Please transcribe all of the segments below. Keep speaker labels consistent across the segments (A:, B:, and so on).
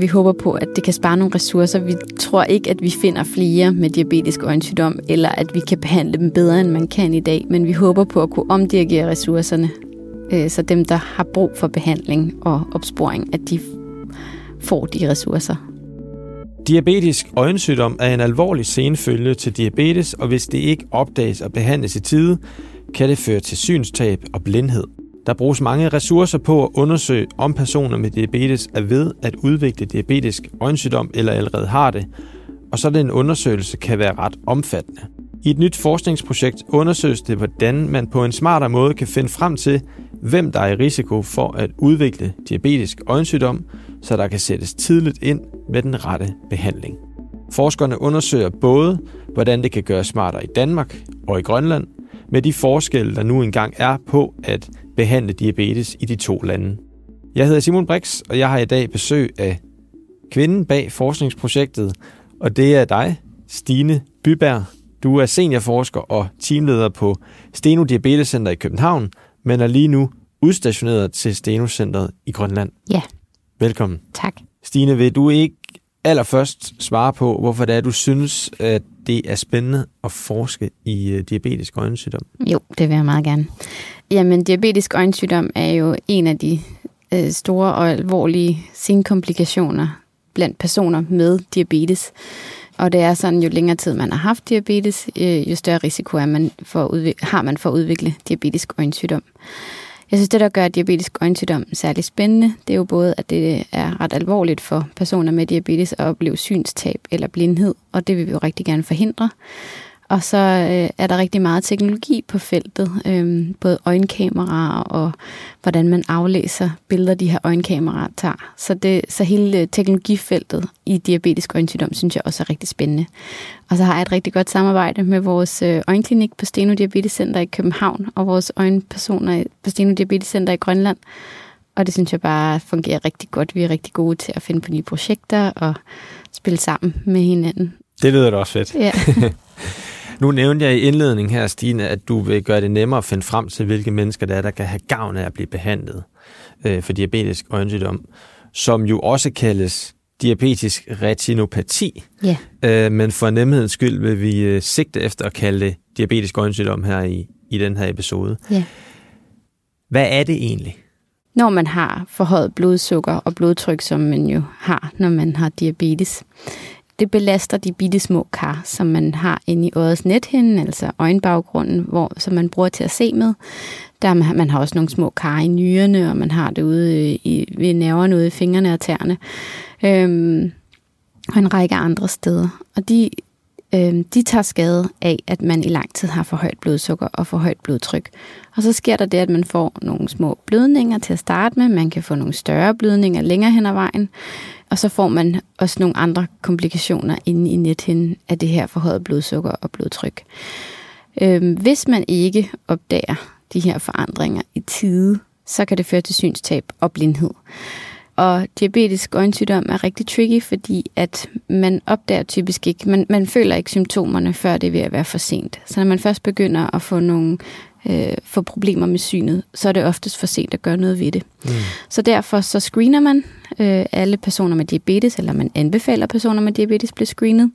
A: Vi håber på, at det kan spare nogle ressourcer. Vi tror ikke, at vi finder flere med diabetisk øjensygdom, eller at vi kan behandle dem bedre, end man kan i dag. Men vi håber på at kunne omdirigere ressourcerne, øh, så dem, der har brug for behandling og opsporing, at de får de ressourcer.
B: Diabetisk øjensygdom er en alvorlig senfølge til diabetes, og hvis det ikke opdages og behandles i tide, kan det føre til synstab og blindhed. Der bruges mange ressourcer på at undersøge, om personer med diabetes er ved at udvikle diabetisk øjensygdom eller allerede har det, og så den undersøgelse kan være ret omfattende. I et nyt forskningsprojekt undersøges det, hvordan man på en smartere måde kan finde frem til, hvem der er i risiko for at udvikle diabetisk øjensygdom, så der kan sættes tidligt ind med den rette behandling. Forskerne undersøger både, hvordan det kan gøres smartere i Danmark og i Grønland, med de forskelle, der nu engang er på at behandle diabetes i de to lande. Jeg hedder Simon Brix, og jeg har i dag besøg af kvinden bag forskningsprojektet, og det er dig, Stine Byberg. Du er seniorforsker og teamleder på Steno Diabetes Center i København, men er lige nu udstationeret til Steno Centeret i Grønland.
A: Ja.
B: Velkommen.
A: Tak.
B: Stine, vil du ikke allerførst svare på, hvorfor det er, du synes, at det er spændende at forske i øh, diabetisk øjensygdom?
A: Jo, det vil jeg meget gerne. Jamen, diabetisk øjensygdom er jo en af de øh, store og alvorlige senkomplikationer blandt personer med diabetes. Og det er sådan, jo længere tid man har haft diabetes, øh, jo større risiko er man for udvikle, har man for at udvikle diabetisk øjensygdom. Jeg synes, det, der gør diabetisk øjensygdom særlig spændende, det er jo både, at det er ret alvorligt for personer med diabetes at opleve synstab eller blindhed, og det vil vi jo rigtig gerne forhindre. Og så øh, er der rigtig meget teknologi på feltet, øh, både øjenkameraer og hvordan man aflæser billeder, de her øjenkameraer tager. Så, det, så hele teknologifeltet i diabetisk øjensygdom synes jeg også er rigtig spændende. Og så har jeg et rigtig godt samarbejde med vores øh, øjenklinik på Steno Diabetes Center i København og vores øjenpersoner på Steno Diabetes Center i Grønland. Og det synes jeg bare fungerer rigtig godt. Vi er rigtig gode til at finde på nye projekter og spille sammen med hinanden.
B: Det lyder da også fedt.
A: Ja.
B: Nu nævnte jeg i indledningen her, Stine, at du vil gøre det nemmere at finde frem til, hvilke mennesker der er, der kan have gavn af at blive behandlet øh, for diabetisk øjensygdom, som jo også kaldes diabetisk retinopati.
A: Ja.
B: Øh, men for nemhedens skyld vil vi øh, sigte efter at kalde det diabetisk øjensygdom her i, i den her episode.
A: Ja.
B: Hvad er det egentlig?
A: Når man har forhøjet blodsukker og blodtryk, som man jo har, når man har diabetes, det belaster de bitte små kar, som man har inde i øjets nethinde, altså øjenbaggrunden, hvor, som man bruger til at se med. Der man, har også nogle små kar i nyrerne, og man har det ude øh, i, ved nerverne ude i fingrene og tæerne. Øhm, og en række andre steder. Og de, øhm, de tager skade af, at man i lang tid har for højt blodsukker og for højt blodtryk. Og så sker der det, at man får nogle små blødninger til at starte med. Man kan få nogle større blødninger længere hen ad vejen. Og så får man også nogle andre komplikationer inde i nethinden af det her forhøjet blodsukker og blodtryk. Øh, hvis man ikke opdager de her forandringer i tide, så kan det føre til synstab og blindhed. Og diabetisk øjensygdom er rigtig tricky, fordi at man opdager typisk ikke, man, man føler ikke symptomerne, før det er ved at være for sent. Så når man først begynder at få nogle øh, få problemer med synet, så er det oftest for sent at gøre noget ved det. Mm. Så derfor så screener man øh, alle personer med diabetes, eller man anbefaler personer med diabetes blive screenet,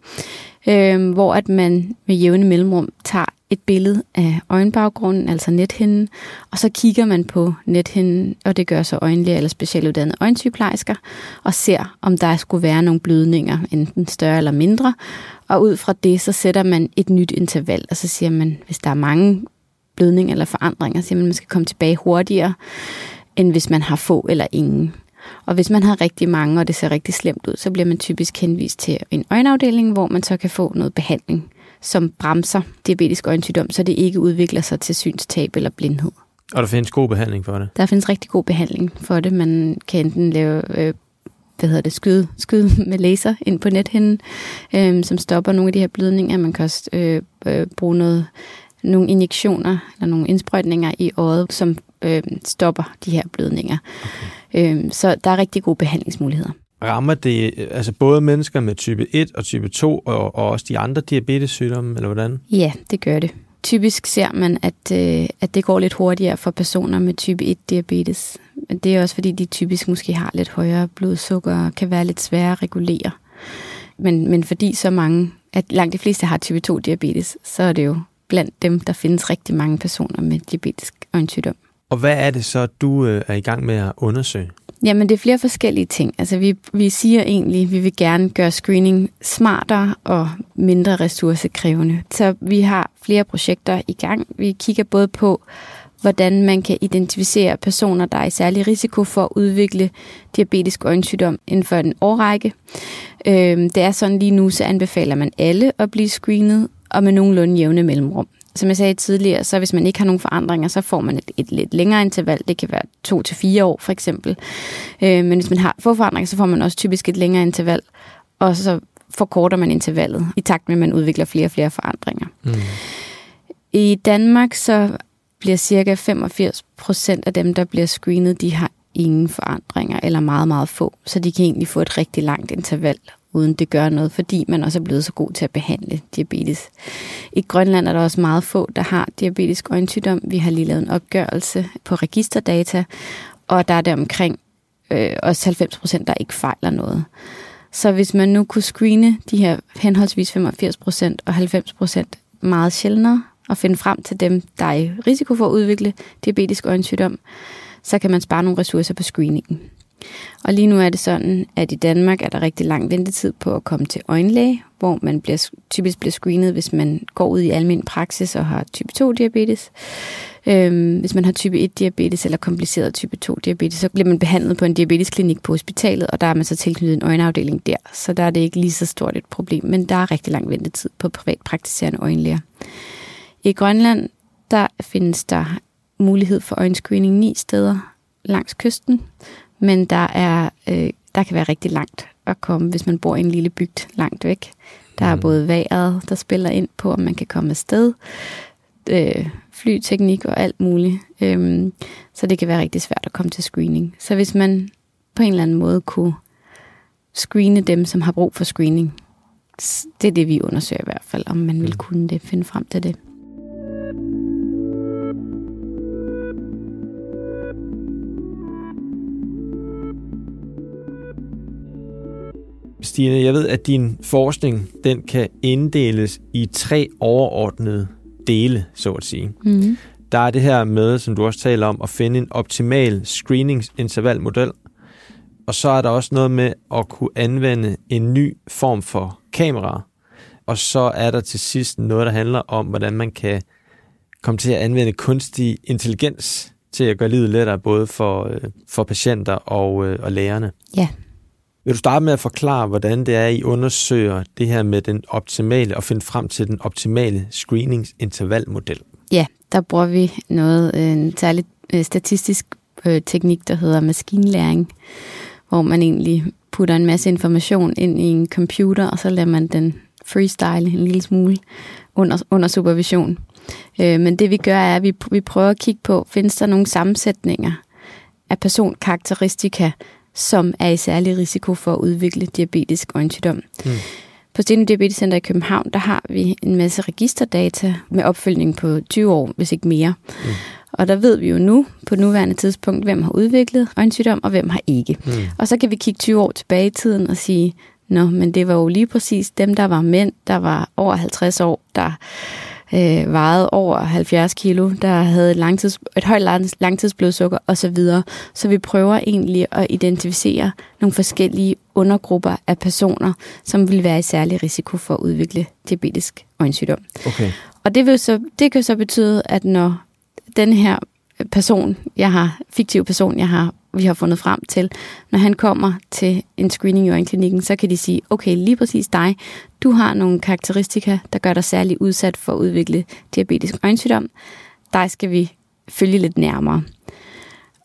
A: øh, hvor at man med jævne mellemrum tager et billede af øjenbaggrunden, altså nethinden, og så kigger man på nethinden, og det gør så øjenlæger eller specialuddannede øjensygeplejersker, og ser, om der skulle være nogle blødninger, enten større eller mindre, og ud fra det, så sætter man et nyt interval, og så siger man, hvis der er mange blødninger eller forandringer, så man, man skal komme tilbage hurtigere, end hvis man har få eller ingen. Og hvis man har rigtig mange, og det ser rigtig slemt ud, så bliver man typisk henvist til en øjenafdeling, hvor man så kan få noget behandling, som bremser diabetisk øjensygdom, så det ikke udvikler sig til synstab eller blindhed.
B: Og der findes god behandling for det?
A: Der findes rigtig god behandling for det. Man kan enten lave øh, hvad hedder det, skyde, skyde med laser ind på nethinden, øh, som stopper nogle af de her blødninger. Man kan også øh, øh, bruge noget nogle injektioner eller nogle indsprøjtninger i øjet, som øh, stopper de her blødninger. Okay. Øh, så der er rigtig gode behandlingsmuligheder.
B: Rammer det altså både mennesker med type 1 og type 2, og, og også de andre diabetessygdomme, eller hvordan?
A: Ja, det gør det. typisk ser man, at, øh, at det går lidt hurtigere for personer med type 1-diabetes. Det er også fordi, de typisk måske har lidt højere blodsukker og kan være lidt svære at regulere. Men, men fordi så mange, at langt de fleste har type 2-diabetes, så er det jo blandt dem, der findes rigtig mange personer med diabetisk øjensygdom.
B: Og hvad er det så, du øh, er i gang med at undersøge?
A: Jamen, det er flere forskellige ting. Altså, vi, vi siger egentlig, at vi vil gerne gøre screening smartere og mindre ressourcekrævende. Så vi har flere projekter i gang. Vi kigger både på, hvordan man kan identificere personer, der er i særlig risiko for at udvikle diabetisk øjensygdom inden for en årrække. Øhm, det er sådan lige nu, så anbefaler man alle at blive screenet, og med nogenlunde jævne mellemrum som jeg sagde tidligere, så hvis man ikke har nogen forandringer, så får man et, et lidt længere interval. Det kan være to til fire år for eksempel. Øh, men hvis man har få forandringer, så får man også typisk et længere interval. Og så forkorter man intervallet i takt med, at man udvikler flere og flere forandringer. Mm. I Danmark så bliver cirka 85 procent af dem, der bliver screenet, de har ingen forandringer eller meget, meget få. Så de kan egentlig få et rigtig langt interval uden det gør noget, fordi man også er blevet så god til at behandle diabetes. I Grønland er der også meget få, der har diabetisk øjensygdom. Vi har lige lavet en opgørelse på registerdata, og der er det omkring øh, også 90 procent, der ikke fejler noget. Så hvis man nu kunne screene de her henholdsvis 85 procent og 90 procent meget sjældnere, og finde frem til dem, der er i risiko for at udvikle diabetisk øjensygdom, så kan man spare nogle ressourcer på screeningen. Og lige nu er det sådan, at i Danmark er der rigtig lang ventetid på at komme til øjenlæge, hvor man bliver, typisk bliver screenet, hvis man går ud i almen praksis og har type 2-diabetes. Øhm, hvis man har type 1-diabetes eller kompliceret type 2-diabetes, så bliver man behandlet på en diabetesklinik på hospitalet, og der er man så tilknyttet en øjenafdeling der. Så der er det ikke lige så stort et problem, men der er rigtig lang ventetid på privatpraktiserende øjenlæger. I Grønland, der findes der mulighed for øjenscreening ni steder langs kysten, men der, er, øh, der kan være rigtig langt at komme, hvis man bor i en lille bygd langt væk. Der er mm. både vejret, der spiller ind på, om man kan komme afsted, øh, flyteknik og alt muligt. Øhm, så det kan være rigtig svært at komme til screening. Så hvis man på en eller anden måde kunne screene dem, som har brug for screening, det er det, vi undersøger i hvert fald, om man vil mm. kunne det, finde frem til det.
B: Stine, jeg ved, at din forskning den kan inddeles i tre overordnede dele, så at sige. Mm. Der er det her med, som du også taler om, at finde en optimal screeningsintervalmodel. Og så er der også noget med at kunne anvende en ny form for kamera. Og så er der til sidst noget, der handler om, hvordan man kan komme til at anvende kunstig intelligens til at gøre livet lettere, både for, øh, for patienter og, øh, og lærerne.
A: Ja,
B: vil du starte med at forklare, hvordan det er, I undersøger det her med den optimale og finde frem til den optimale screeningsintervalmodel?
A: Ja, der bruger vi noget, en særlig øh, statistisk øh, teknik, der hedder maskinlæring, hvor man egentlig putter en masse information ind i en computer, og så lader man den freestyle en lille smule under, under supervision. Øh, men det vi gør er, at vi, vi prøver at kigge på, findes der nogle sammensætninger af personkarakteristika, som er i særlig risiko for at udvikle diabetisk øjensygdom. Mm. På Steno Diabetes Center i København, der har vi en masse registerdata med opfølgning på 20 år, hvis ikke mere. Mm. Og der ved vi jo nu, på nuværende tidspunkt, hvem har udviklet øjensygdom, og hvem har ikke. Mm. Og så kan vi kigge 20 år tilbage i tiden og sige, Nå, men det var jo lige præcis dem, der var mænd, der var over 50 år, der øh, vejede over 70 kilo, der havde et, langtids, et højt langtidsblodsukker osv. Så vi prøver egentlig at identificere nogle forskellige undergrupper af personer, som vil være i særlig risiko for at udvikle diabetisk øjensygdom.
B: Okay.
A: Og det, vil så, det kan så betyde, at når den her person, jeg har, fiktiv person, jeg har vi har fundet frem til, når han kommer til en screening i øjenklinikken, så kan de sige, okay, lige præcis dig, du har nogle karakteristika, der gør dig særlig udsat for at udvikle diabetisk øjensygdom. Dig skal vi følge lidt nærmere.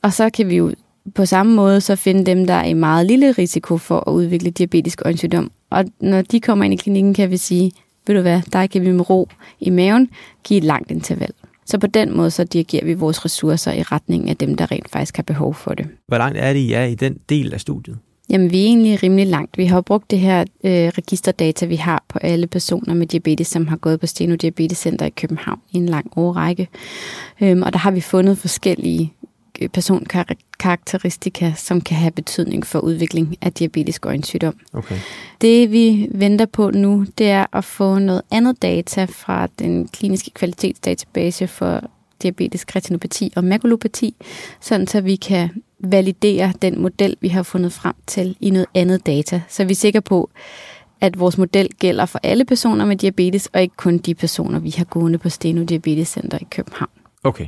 A: Og så kan vi jo på samme måde så finde dem, der er i meget lille risiko for at udvikle diabetisk øjensygdom. Og når de kommer ind i klinikken, kan vi sige, ved du hvad, der kan vi med ro i maven give et langt interval. Så på den måde, så dirigerer vi vores ressourcer i retning af dem, der rent faktisk har behov for det.
B: Hvor langt er det, I er i den del af studiet?
A: Jamen, vi er egentlig rimelig langt. Vi har brugt det her øh, registerdata, vi har på alle personer med diabetes, som har gået på Steno Diabetes Center i København i en lang årrække. Øhm, og der har vi fundet forskellige personkarakteristika, som kan have betydning for udvikling af diabetisk øjensygdom.
B: Okay.
A: Det vi venter på nu, det er at få noget andet data fra den kliniske kvalitetsdatabase for diabetisk retinopati og makulopati, sådan så vi kan validere den model, vi har fundet frem til i noget andet data. Så vi er sikre på, at vores model gælder for alle personer med diabetes, og ikke kun de personer, vi har gående på Steno Diabetes Center i København.
B: Okay.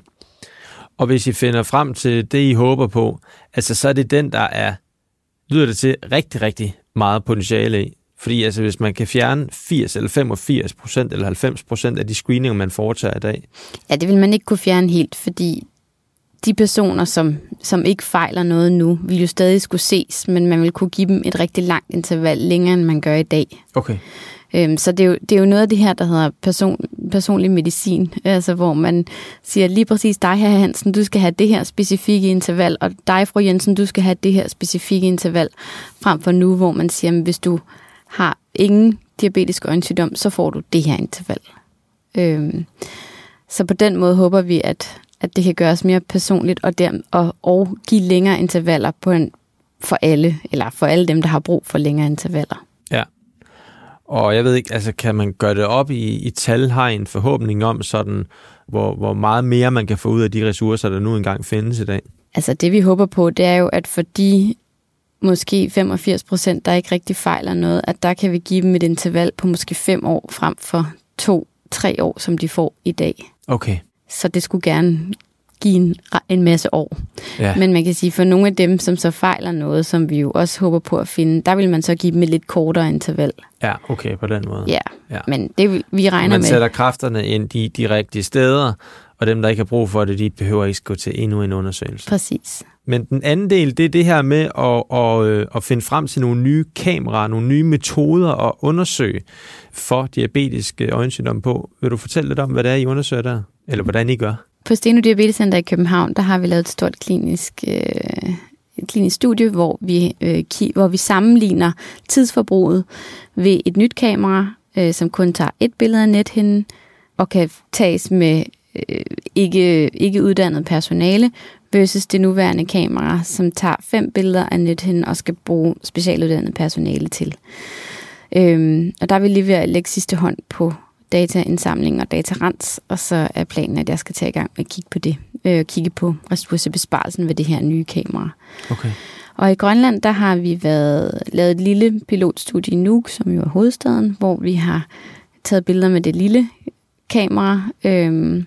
B: Og hvis I finder frem til det, I håber på, altså så er det den, der er, lyder det til, rigtig, rigtig meget potentiale i. Fordi altså, hvis man kan fjerne 80 eller 85 procent eller 90 procent af de screeninger, man foretager i dag.
A: Ja, det vil man ikke kunne fjerne helt, fordi de personer, som, som ikke fejler noget nu, vil jo stadig skulle ses, men man vil kunne give dem et rigtig langt interval længere, end man gør i dag.
B: Okay.
A: Øhm, så det er, jo, det er jo noget af det her, der hedder person, personlig medicin, altså hvor man siger lige præcis dig her Hansen, du skal have det her specifikke interval, og dig fru Jensen, du skal have det her specifikke interval, frem for nu, hvor man siger, jamen, hvis du har ingen diabetisk øjensygdom, så får du det her interval. Øhm, så på den måde håber vi, at, at det kan gøres mere personligt og, der, og, og give længere intervaller på en, for alle, eller for alle dem, der har brug for længere intervaller.
B: Og jeg ved ikke, altså kan man gøre det op i, i tal, har en forhåbning om sådan, hvor, hvor meget mere man kan få ud af de ressourcer, der nu engang findes i dag?
A: Altså det vi håber på, det er jo, at for de måske 85 procent, der ikke rigtig fejler noget, at der kan vi give dem et interval på måske fem år frem for to-tre år, som de får i dag.
B: Okay.
A: Så det skulle gerne give en, en masse år.
B: Ja.
A: Men man kan sige, for nogle af dem, som så fejler noget, som vi jo også håber på at finde, der vil man så give dem et lidt kortere interval.
B: Ja, okay, på den måde.
A: Ja,
B: Ja.
A: men det vi regner
B: Man
A: med.
B: sætter kræfterne ind de, de rigtige steder, og dem, der ikke har brug for det, de behøver ikke gå til endnu en undersøgelse.
A: Præcis.
B: Men den anden del, det er det her med at, at, øh, at finde frem til nogle nye kameraer, nogle nye metoder at undersøge for diabetisk øh, øjensygdom på. Vil du fortælle lidt om, hvad det er, I undersøger der? Eller hvordan I gør?
A: På Steno Diabetescenter i København, der har vi lavet et stort klinisk, øh, et klinisk studie, hvor vi, øh, ki- hvor vi sammenligner tidsforbruget ved et nyt kamera, øh, som kun tager et billede af nethinden, og kan tages med øh, ikke, ikke uddannet personale, versus det nuværende kamera, som tager fem billeder af nethinden og skal bruge specialuddannet personale til. Øhm, og der er vi lige ved at lægge sidste hånd på dataindsamling og datarens, og så er planen, at jeg skal tage i gang med at kigge på det. Øh, kigge på ressourcebesparelsen ved det her nye kamera.
B: Okay.
A: Og i Grønland, der har vi været, lavet et lille pilotstudie i Nuuk, som jo er hovedstaden, hvor vi har taget billeder med det lille kamera, øhm,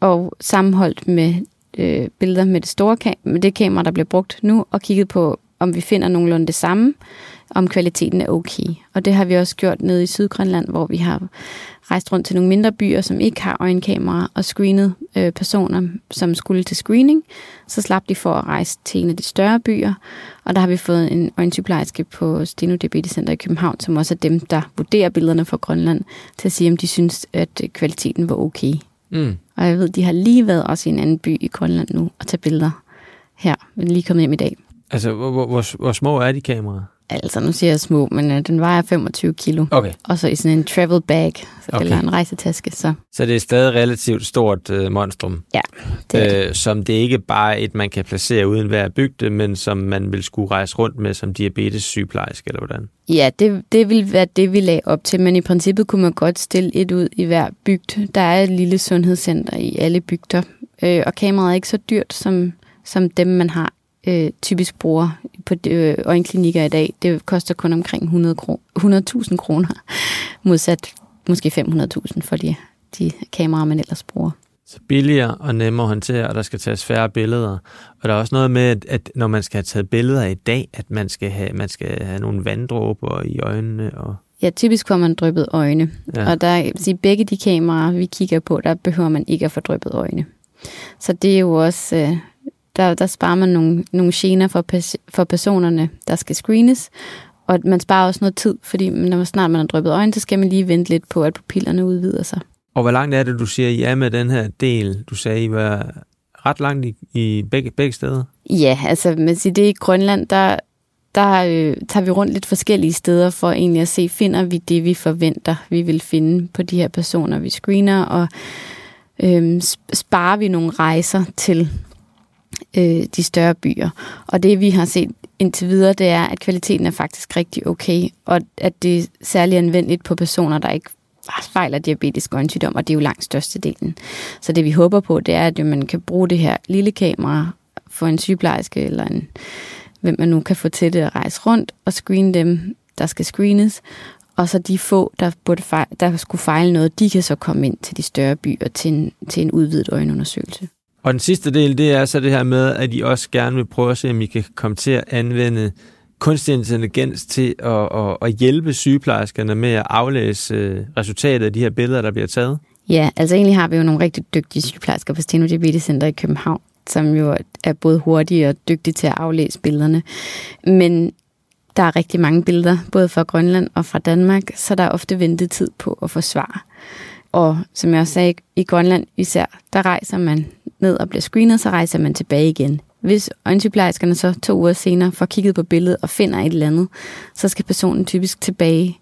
A: og sammenholdt med øh, billeder med det store kam- med det kamera, der bliver brugt nu, og kigget på, om vi finder nogenlunde det samme, om kvaliteten er okay. Og det har vi også gjort nede i Sydgrønland, hvor vi har rejst rundt til nogle mindre byer, som ikke har øjenkamera, og screenet øh, personer, som skulle til screening. Så slap de for at rejse til en af de større byer, og der har vi fået en øjensygeplejerske på Steno Diabetes Center i København, som også er dem, der vurderer billederne fra Grønland, til at sige, om de synes, at øh, kvaliteten var okay.
B: Mm.
A: Og jeg ved, de har lige været også i en anden by i Grønland nu og tage billeder her. Men lige kommet hjem i dag.
B: Altså, hvor, hvor, hvor, hvor små er de kameraer?
A: Altså, nu siger jeg små, men øh, den vejer 25 kilo.
B: Okay.
A: Og så i sådan en travel bag, så,
B: Okay.
A: eller en rejsetaske. Så
B: Så det er stadig relativt stort øh, monstrum,
A: ja, det er det.
B: øh, som det ikke bare er et, man kan placere uden hver bygde, men som man vil skulle rejse rundt med som diabetes sygeplejerske, eller hvordan?
A: Ja, det, det vil være det, vi lagde op til, men i princippet kunne man godt stille et ud i hver bygd. Der er et lille sundhedscenter i alle bygder, øh, og kameraet er ikke så dyrt som, som dem, man har øh, typisk bruger på øh, øjenklinikker i dag. Det koster kun omkring 100 kro- 100.000 kroner, modsat måske 500.000 for de, de kameraer, man ellers bruger.
B: Så billigere og nemmere at håndtere, og der skal tages færre billeder. Og der er også noget med, at, at når man skal have taget billeder i dag, at man skal have, man skal have nogle vanddråber i øjnene. Og,
A: Ja, typisk får man dryppet øjne.
B: Ja.
A: Og der, sige, begge de kameraer, vi kigger på, der behøver man ikke at få dryppet øjne. Så det er jo også, øh, der, der sparer man nogle, nogle gener for, for personerne, der skal screenes. Og man sparer også noget tid, fordi når snart man har dryppet øjne, så skal man lige vente lidt på, at pupillerne udvider sig.
B: og hvor langt er det, du siger, I er med den her del? Du sagde, I var ret langt i, i begge, begge steder.
A: Ja, altså man siger, det i Grønland, der der øh, tager vi rundt lidt forskellige steder for egentlig at se, finder vi det, vi forventer, vi vil finde på de her personer, vi screener, og øh, sparer vi nogle rejser til øh, de større byer. Og det vi har set indtil videre, det er, at kvaliteten er faktisk rigtig okay, og at det er særlig anvendeligt på personer, der ikke fejler diabetisk øjensygdom, og det er jo langt størstedelen. Så det vi håber på, det er, at man kan bruge det her lille kamera for en sygeplejerske eller en, hvem man nu kan få til det at rejse rundt og screene dem, der skal screenes. Og så de få, der, burde fejle, der skulle fejle noget, de kan så komme ind til de større byer til en, til en udvidet øjenundersøgelse.
B: Og den sidste del, det er så det her med, at I også gerne vil prøve at se, om I kan komme til at anvende kunstig intelligens til at, at, at hjælpe sygeplejerskerne med at aflæse øh, resultatet af de her billeder, der bliver taget?
A: Ja, altså egentlig har vi jo nogle rigtig dygtige sygeplejersker på Steno Diabetes Center i København, som jo er både hurtige og dygtige til at aflæse billederne. Men der er rigtig mange billeder, både fra Grønland og fra Danmark, så der er ofte ventetid på at få svar. Og som jeg også sagde, i Grønland især, der rejser man ned og bliver screenet, så rejser man tilbage igen. Hvis øjensygeplejerskerne så to uger senere får kigget på billedet og finder et eller andet, så skal personen typisk tilbage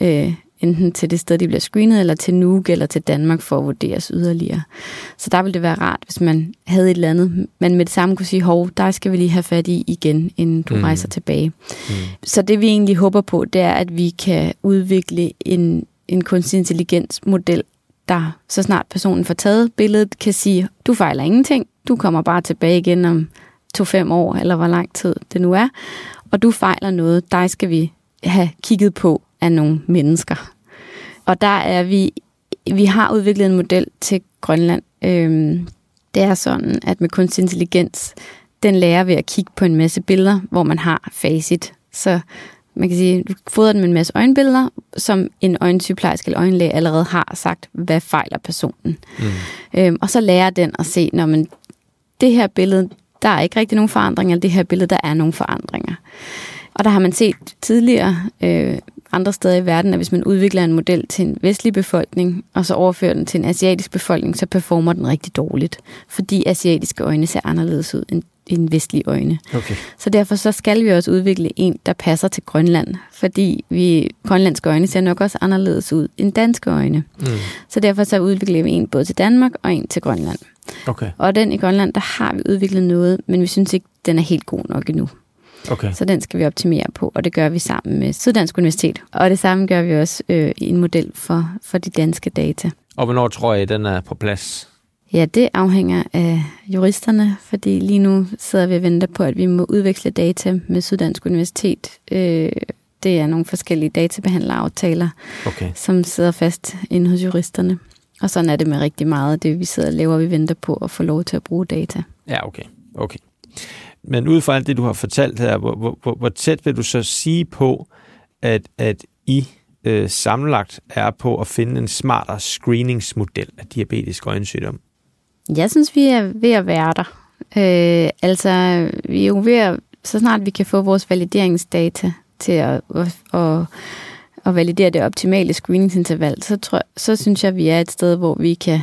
A: øh, enten til det sted, de bliver screenet, eller til Nuuk, eller til Danmark for at vurderes yderligere. Så der ville det være rart, hvis man havde et eller andet, men med det samme kunne sige, hov, der skal vi lige have fat i igen, inden du mm. rejser tilbage. Mm. Så det vi egentlig håber på, det er, at vi kan udvikle en, en kunstig intelligens model, der så snart personen får taget billedet, kan sige, du fejler ingenting, du kommer bare tilbage igen om to-fem år, eller hvor lang tid det nu er, og du fejler noget, dig skal vi have kigget på af nogle mennesker. Og der er vi, vi har udviklet en model til Grønland. Øhm, det er sådan, at med kunstig intelligens, den lærer ved at kigge på en masse billeder, hvor man har facit. Så man kan sige, du fodrer den med en masse øjenbilleder, som en øjensygeplejerske eller øjenlæge allerede har sagt, hvad fejler personen. Mm. Øhm, og så lærer den at se, når man det her billede, der er ikke rigtig nogen forandringer, eller det her billede, der er nogle forandringer. Og der har man set tidligere øh, andre steder i verden, at hvis man udvikler en model til en vestlig befolkning, og så overfører den til en asiatisk befolkning, så performer den rigtig dårligt. Fordi asiatiske øjne ser anderledes ud end en vestlige øjne. Okay. Så derfor så skal vi også udvikle en, der passer til Grønland, fordi vi grønlandske øjne ser nok også anderledes ud end danske øjne. Mm. Så derfor så udvikler vi en både til Danmark og en til Grønland. Okay. Og den i Grønland, der har vi udviklet noget, men vi synes ikke, den er helt god nok endnu. Okay. Så den skal vi optimere på, og det gør vi sammen med Syddansk Universitet. Og det samme gør vi også øh, i en model for, for de danske data.
B: Og hvornår tror I, den er på plads?
A: Ja, det afhænger af juristerne, fordi lige nu sidder vi og venter på, at vi må udveksle data med Syddansk Universitet. Øh, det er nogle forskellige databehandleraftaler, okay. som sidder fast inde hos juristerne. Og sådan er det med rigtig meget af det, vi sidder og laver, vi venter på at få lov til at bruge data.
B: Ja, okay. okay. Men ud fra alt det, du har fortalt her, hvor, hvor, hvor, hvor tæt vil du så sige på, at, at I øh, sammenlagt er på at finde en smartere screeningsmodel af diabetisk øjensygdom?
A: Jeg synes, vi er ved at være der. Øh, altså, vi er jo ved at, så snart vi kan få vores valideringsdata til at, at, at, at validere det optimale screeningsinterval, så, tror, så synes jeg, vi er et sted, hvor vi kan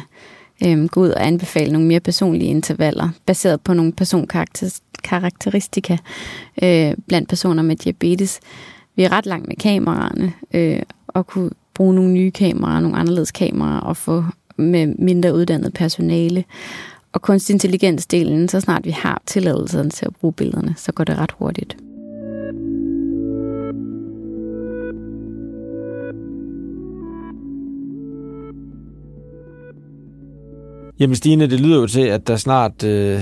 A: øh, gå ud og anbefale nogle mere personlige intervaller, baseret på nogle personkarakteristika øh, blandt personer med diabetes. Vi er ret langt med kameraerne, øh, og kunne bruge nogle nye kameraer, nogle anderledes kameraer, og få med mindre uddannet personale. Og kunstig intelligens-delen, så snart vi har tilladelsen til at bruge billederne, så går det ret hurtigt.
B: Jamen Stine, det lyder jo til, at der snart øh,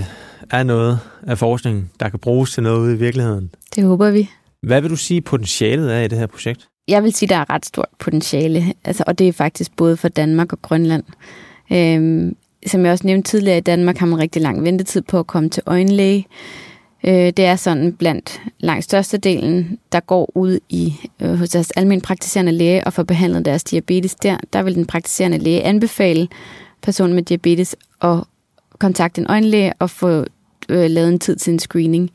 B: er noget af forskningen, der kan bruges til noget ude i virkeligheden.
A: Det håber vi.
B: Hvad vil du sige potentialet er i det her projekt?
A: Jeg vil sige, der er ret stort potentiale, altså, og det er faktisk både for Danmark og Grønland. Øhm, som jeg også nævnte tidligere, i Danmark har man rigtig lang ventetid på at komme til øjenlæge. Øh, det er sådan blandt langt størstedelen, der går ud i øh, hos deres almindelige praktiserende læge og får behandlet deres diabetes der. Der vil den praktiserende læge anbefale person med diabetes at kontakte en øjenlæge og få øh, lavet en tid til en screening.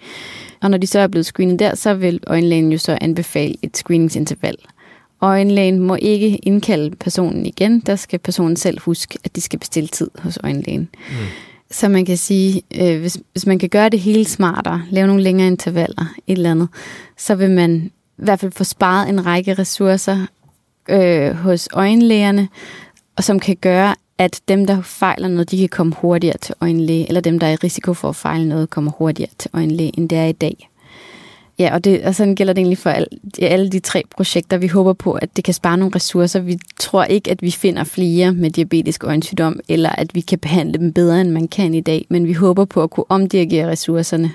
A: Og når de så er blevet screenet der, så vil øjenlægen jo så anbefale et screeningsinterval. Øjenlægen må ikke indkalde personen igen. Der skal personen selv huske, at de skal bestille tid hos øjenlægen. Mm. Så man kan sige, øh, hvis, hvis man kan gøre det hele smartere, lave nogle længere intervaller, et eller andet, så vil man i hvert fald få sparet en række ressourcer øh, hos øjenlægerne, og som kan gøre, at dem, der fejler noget, de kan komme hurtigere til øjenlæge, eller dem, der er i risiko for at fejle noget, kommer hurtigere til øjenlæge, end det er i dag. Ja, og, det, og sådan gælder det egentlig for al, alle de tre projekter. Vi håber på, at det kan spare nogle ressourcer. Vi tror ikke, at vi finder flere med diabetisk øjensygdom, eller at vi kan behandle dem bedre, end man kan i dag. Men vi håber på at kunne omdirigere ressourcerne,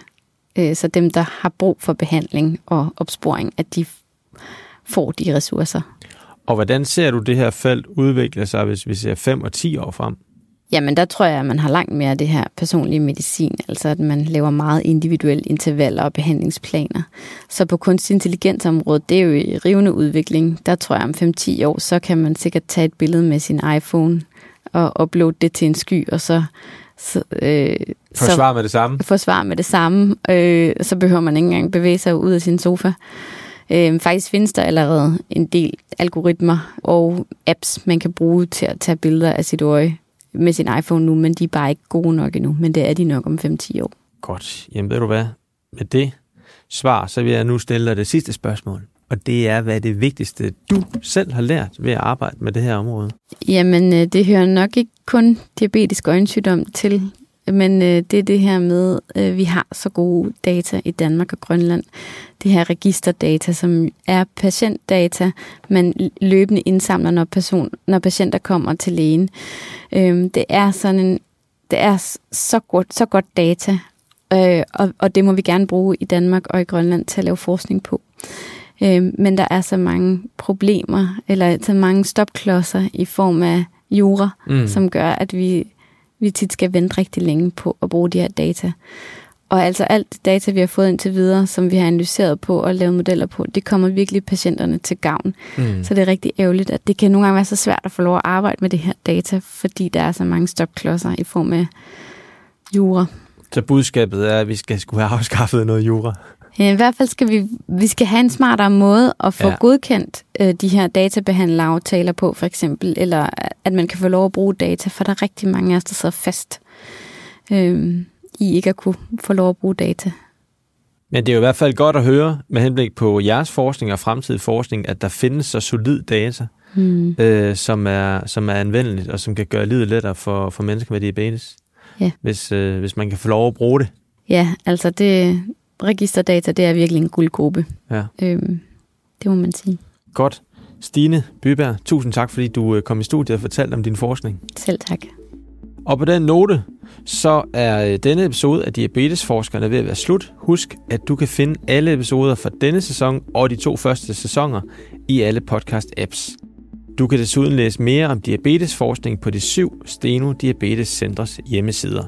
A: øh, så dem, der har brug for behandling og opsporing, at de får de ressourcer.
B: Og hvordan ser du det her felt udvikle sig, hvis vi ser 5 og 10 år frem?
A: Jamen, der tror jeg, at man har langt mere af det her personlige medicin, altså at man laver meget individuelle intervaller og behandlingsplaner. Så på kunstig intelligensområdet, det er jo i rivende udvikling. Der tror jeg, om 5-10 år, så kan man sikkert tage et billede med sin iPhone og uploade det til en sky, og så
B: så, øh, forsvar med det samme.
A: Forsvar med det samme. Øh, så behøver man ikke engang bevæge sig ud af sin sofa. Øh, faktisk findes der allerede en del algoritmer og apps, man kan bruge til at tage billeder af sit øje med sin iPhone nu, men de er bare ikke gode nok endnu, men det er de nok om 5-10 år.
B: Godt. Jamen ved du hvad? Med det svar, så vil jeg nu stille dig det sidste spørgsmål. Og det er, hvad det vigtigste, du selv har lært ved at arbejde med det her område?
A: Jamen, øh, det hører nok ikke kun diabetisk øjensygdom til, men øh, det er det her med, at vi har så gode data i Danmark og Grønland. Det her registerdata, som er patientdata, man løbende indsamler, når, person, når patienter kommer til lægen. Øh, det er sådan en, det er så godt, så godt data, øh, og, og det må vi gerne bruge i Danmark og i Grønland til at lave forskning på. Øh, men der er så mange problemer, eller så mange stopklodser i form af jura, mm. som gør, at vi, vi tit skal vente rigtig længe på at bruge de her data. Og altså alt data, vi har fået indtil videre, som vi har analyseret på og lavet modeller på, det kommer virkelig patienterne til gavn. Mm. Så det er rigtig ærgerligt, at det kan nogle gange være så svært at få lov at arbejde med det her data, fordi der er så mange stopklodser i form af jura.
B: Så budskabet er, at vi skal skulle have afskaffet noget jura?
A: Ja, I hvert fald skal vi, vi skal have en smartere måde at få ja. godkendt øh, de her databehandleraftaler på, for eksempel, eller at man kan få lov at bruge data, for der er rigtig mange af os, der sidder fast. Øh, i ikke at kunne få lov at bruge data.
B: Men det er jo i hvert fald godt at høre med henblik på jeres forskning og fremtidig forskning, at der findes så solid data, mm. øh, som, er, som er anvendeligt og som kan gøre livet lettere for, for mennesker med diabetes, ja. hvis, øh, hvis man kan få lov at bruge det.
A: Ja, altså det registerdata, det er virkelig en guldgruppe. Ja. Øhm, det må man sige.
B: Godt. Stine Byberg, tusind tak, fordi du øh, kom i studiet og fortalte om din forskning.
A: Selv tak.
B: Og på den note, så er øh, denne episode af Diabetesforskerne ved at være slut. Husk, at du kan finde alle episoder fra denne sæson og de to første sæsoner i alle podcast-apps. Du kan desuden læse mere om diabetesforskning på de syv Steno Diabetes Centers hjemmesider.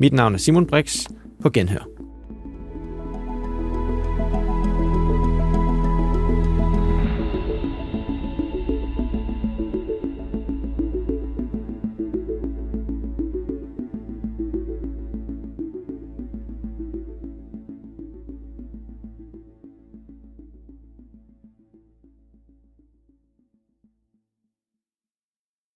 B: Mit navn er Simon Brix. På genhør.